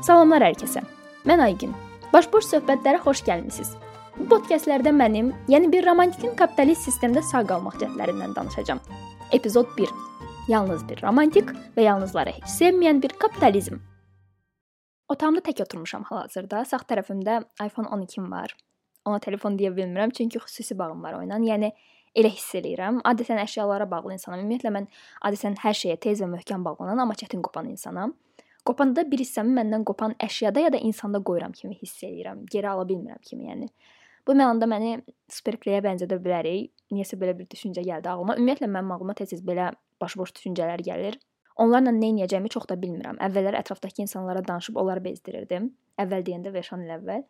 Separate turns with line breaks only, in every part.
Salamlar hər kəsə. Mən Aygün. Başboş söhbətlərə xoş gəlmisiniz. Bu podkastlərdə mənim, yəni bir romantikin kapitalist sistemdə sağ qalmaq cəhdlərindən danışacağam. Epizod 1. Yalnız bir romantik və yalnızları heç sevməyən bir kapitalizm. Otağımda tək oturmuşam hal-hazırda. Sağ tərəfimdə iPhone 12 var. Ona telefon deyə bilmirəm çünki xüsusi bağım var onunla. Yəni elə hiss eləyirəm. Adətən əşyalara bağlı insanam. Ümumiyyətlə mən adətən hər şeyə tez və möhkəm bağlanan, amma çətin qopan insanam. Qopanda bir hissəmi məndən qopan əşyada ya da insanda qoyuram kimi hiss eləyirəm. Geri ala bilmirəm kimi, yəni. Bu mənada məni Sperkleyə bənzədə bilərik. Niyəsə belə bir düşüncə gəldi ağlıma. Ümumiyyətlə mənim ağlıma tez-tez belə başboş düşüncələr gəlir. Onlarla nə edəcəyimi çox da bilmirəm. Əvvəllər ətrafdakı insanlara danışıb onları bezdirirdim. Əvvəl deyəndə 5 il əvvəl.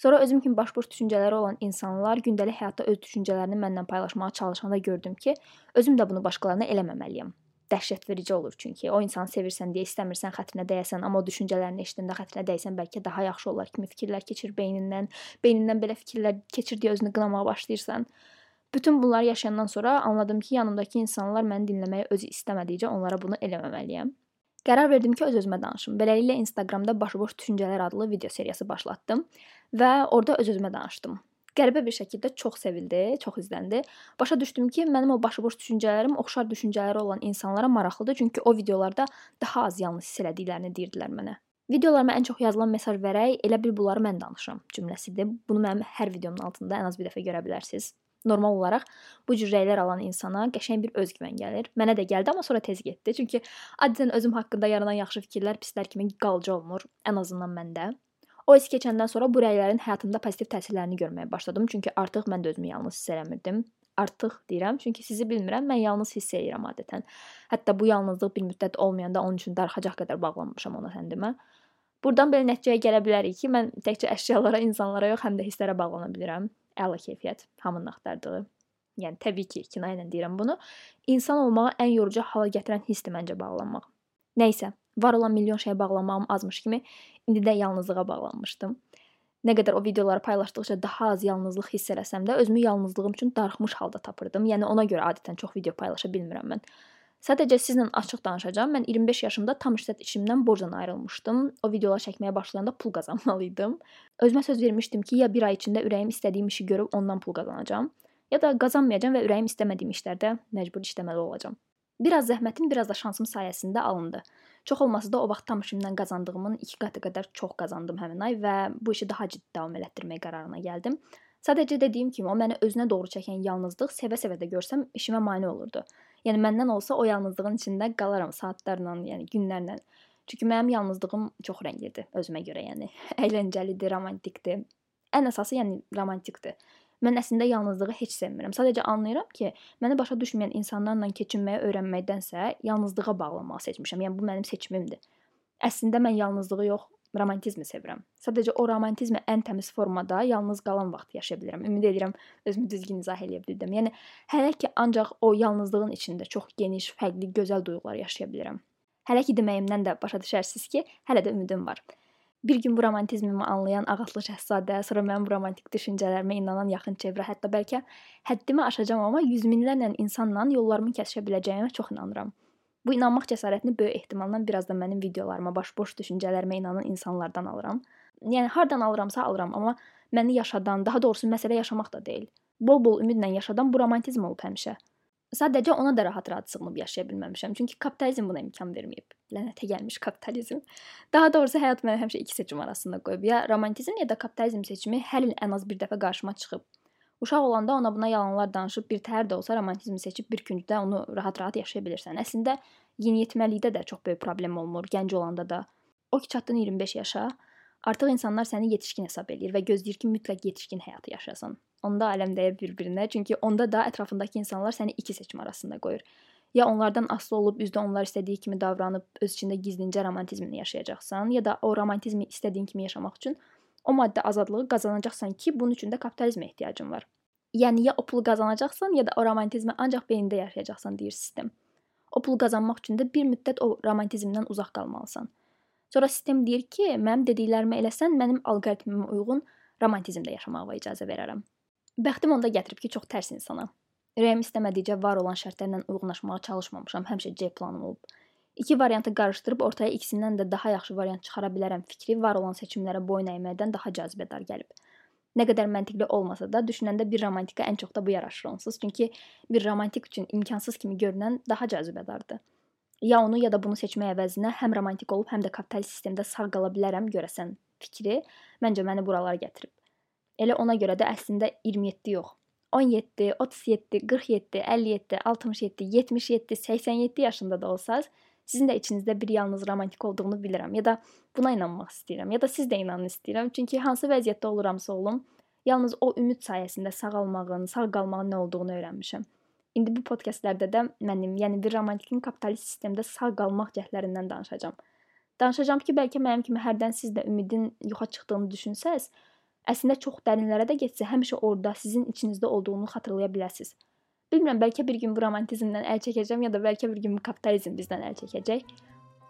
Sonra özüm kimi başboş düşüncələri olan insanlar gündəlik həyatda öz düşüncələrini mənlə paylaşmağa çalışanda gördüm ki, özüm də bunu başqalarına eləməməliyəm. Dəhşət verici olur çünki o insanı sevirsən deyə istəmirsən xətrinə dəyəsən, amma o düşüncələrini eşidəndə xətrinə dəysən bəlkə daha yaxşı olar kimi fikirlər keçir beynindən, beynindən belə fikirlər keçir deyə özünü qınamağa başlayırsan. Bütün bunları yaşayandan sonra anladım ki, yanımdakı insanlar məni dinləməyi özü istəmədikcə onlara bunu eləməməliyəm. Qərar verdim ki, öz-özümə danışım. Beləliklə Instagramda başıboş düşüncələr adlı video seriyası başlatdım və orada öz-özümə danışdım. Qəribə bir şəkildə çox sevildi, çox izləndi. Başa düşdüm ki, mənim o başıboş düşüncələrim oxşar düşüncələri olan insanlara maraqlıdır, çünki o videolarda daha az yanlış hiss elədiklərini deyirdilər mənə. Videolarıma ən çox yazılan mesaj verək, elə bil bunları mən danışıram cümləsidir. Bunu mənim hər videomun altında ən az bir dəfə görə bilərsiniz. Normal olaraq bu cür rəylər alan insana qəşəng bir özgüvən gəlir. Mənə də gəldi, amma sonra tez getdi. Çünki adətən özüm haqqında yaranan yaxşı fikirlər pislər kimi qalıcı olmur, ən azından məndə. O hiss keçəndən sonra bu rəylərin həyatımda pozitiv təsirlərini görməyə başladım. Çünki artıq mən də özümü yalnız hiss eləmirdim. Artıq deyirəm, çünki sizi bilmirəm, mən yalnız hiss edirəm adətən. Hətta bu yalnızlıq bir müddət olmayanda onun üçün darıxacaq qədər bağlanmışam ona səndimə. Burdan belə nəticəyə gələ bilərik ki, mən təkcə əşyalara, insanlara yox, həm də hisslərə bağlana bilirəm əla keyfiyyət, hamının axtardığı. Yəni təbii ki, kinayə ilə deyirəm bunu. İnsan olmağa ən yorucu hala gətirən hissdir məncə bağlanmaq. Nəysə, var olan milyon şeyə bağlanmağım azmış kimi indi də yalnızlığa bağlanmışdım. Nə qədər o videoları paylaşdıqca daha az yalnızlıq hiss eləsəm də özümü yalnızlığım üçün darıxmış halda tapırdım. Yəni ona görə adətən çox video paylaşa bilmirəm mən. Sadəcə sizlə açıq danışacağam. Mən 25 yaşımda tam işsət işimdən borcla ayrılmışdım. O videolar çəkməyə başlayanda pul qazanmalı idim. Özümə söz vermişdim ki, ya bir ay içində ürəyim istədiyim işi görüb ondan pul qazanacağam, ya da qazanmayacağam və ürəyim istəmədiyim işlərdə məcbur işləməli olacağam. Biraz zəhmətim, biraz da şansım sayəsində alındı. Çox olmasa da o vaxt tam işimdən qazandığımın 2 qatı qədər çox qazandım həmin ay və bu işi daha ciddi davam elətdirmək qərarına gəldim. Sadəcə dediyim kimi, o məni özünə doğru çəkən yalnızlıq sevə-sevə də görsəm işimə mane olurdu. Yəni məndən olsa o yalnızlığın içində qalaram saatlarla, yəni günlərlə. Çünki mənim yalnızlığım çox rənglidir özümə görə, yəni əyləncəlidir, romantikdir. Ən əsası yəni romantikdir. Mən əslində yalnızlığı heç sevmirəm. Sadəcə anlayıram ki, məni başa düşməyən insanlarla keçinməyi öyrənməkdənsə yalnızlığa bağlanmağı seçmişəm. Yəni bu mənim seçimimdir. Əslində mən yalnızlığı yox, romantizmi sevirəm. Sadəcə o romantizmi ən təmiz formada yalnız qalan vaxt yaşaya bilirəm. Ümid edirəm özümü düzgün izah edə bildim. Yəni hələ ki ancaq o yalnızlığın içində çox geniş, fərqli, gözəl duyğular yaşaya bilirəm. Hələ ki deməyimdən də başa düşərsiniz ki, hələ də ümidim var. Bir gün bu romantizmimi anlayan ağatlı şahzadə, sonra mənim romantik düşüncələrimə inanan yaxın çevrə, hətta bəlkə həddimi aşacağam, amma yüz minlərlə insanla yollarımı kəsişə biləcəyimə çox inanıram. Bu inanmaq cəsarətini böyük ehtimalla biraz da mənim videolarıma, başboş düşüncələrimə inanan insanlardan alıram. Yəni hardan alıramsa alıram, amma məni yaşadan, daha doğrusu məsələ yaşamaq da deyil. Bol-bol ümidlə yaşadan bu romantizm olub həmişə. Sadəcə ona da rahat-rahat sığınıb yaşaya bilməmişəm. Çünki kapitalizm buna imkan verməyib. Lənətə gəlmiş kapitalizm. Daha doğrusu həyat məni həmişə iki seçim arasında qoyub. Ya romantizm ya da kapitalizm seçimi hər il ən az bir dəfə qarşıma çıxıb. Uşaq olanda ona buna yalanlar danışıb bir təhər də olsa romantizmi seçib bir küncdə onu rahat-rahat yaşaya bilirsən. Əslində yeniyetməlikdə də çox böyük problem olmur, gənc olanda da. O ki çatdın 25 yaşa, artıq insanlar səni yetişkin hesab eləyir və gözləyir ki, mütləq yetişkin həyatı yaşayasan. Onda aləm dəyir bir-birinə, çünki onda da ətrafındakı insanlar səni iki seçim arasında qoyur. Ya onlardan asılı olub üzdə onlar istədiyi kimi davranıb öz içində gizlincə romantizmini yaşayacaqsan, ya da o romantizmi istədiyin kimi yaşamaq üçün o maddi azadlığı qazanacaqsan ki, bunun üçün də kapitalizmə ehtiyacın var. Yəni ya o pulu qazanacaqsan, ya da o romantizmi ancaq beynində yaşayacaqsan deyir sistem. O pulu qazanmaq üçün də bir müddət o romantizmdən uzaq qalmalısan. Sonra sistem deyir ki, mənim dediklərimi eləsən, mənim alqoritmimə uyğun romantizmdə yaşamağa icazə verərəm. Bəxtim onda gətirib ki, çox tərs insanam. Ürəyim istəmədikcə var olan şərtlərlə uyğunlaşmağa çalışmamışam. Həmişə C planım olub. İki variantı qarışdırıb ortaya ikisindən də daha yaxşı variant çıxara bilərəm fikri var olan seçimlərə boyun əyməkdən daha cazibədar gəlib. Nə qədər məntiqli olmasa da, düşünəndə bir romantika ən çox da bu yaraşır onsuz. Çünki bir romantik üçün imkansız kimi görünən daha cazibədardır. Ya onu, ya da bunu seçmək əvəzinə həm romantik olub, həm də kapitalist sistemdə sağ qala bilərəm görəsən fikri məncə məni buralara gətirib. Elə ona görə də əslində 27 yox, 17, 37, 47, 57, 67, 77, 87 yaşında da olsaz, Sizin də içinizdə bir yalnız romantik olduğunu bilirəm ya da buna inanmaq istəyirəm ya da siz də inanın istəyirəm. Çünki hansı vəziyyətdə oluramsa olum, yalnız o ümid sayəsində sağalmağın, sağ qalmağın nə olduğunu öyrənmişəm. İndi bu podkastlarda da mənim, yəni bir romantikin kapitalist sistemdə sağ qalmaq cəhdlərindən danışacağam. Danışacağam ki, bəlkə mənim kimi hərdən siz də ümidin yoxa çıxdığını düşünsəz, əslində çox dərinlərə də getsə, həmişə orada sizin içinizdə olduğunu xatırlaya bilərsiniz. Bilmirəm, bəlkə bir gün bu romantizmdən əl çəkəcəm ya da bəlkə bir gün bu kapitalizm bizdən əl çəkəcək.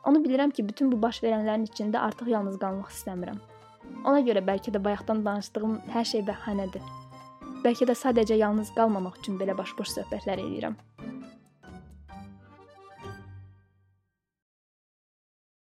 Onu bilirəm ki, bütün bu baş verənlərin içində artıq yalnız qalmaq istəmirəm. Ona görə bəlkə də bayaqdan danışdığım hər şey bəhanədir. Bəlkə də sadəcə yalnız qalmamaq üçün belə baş-boş söhbətlər edirəm.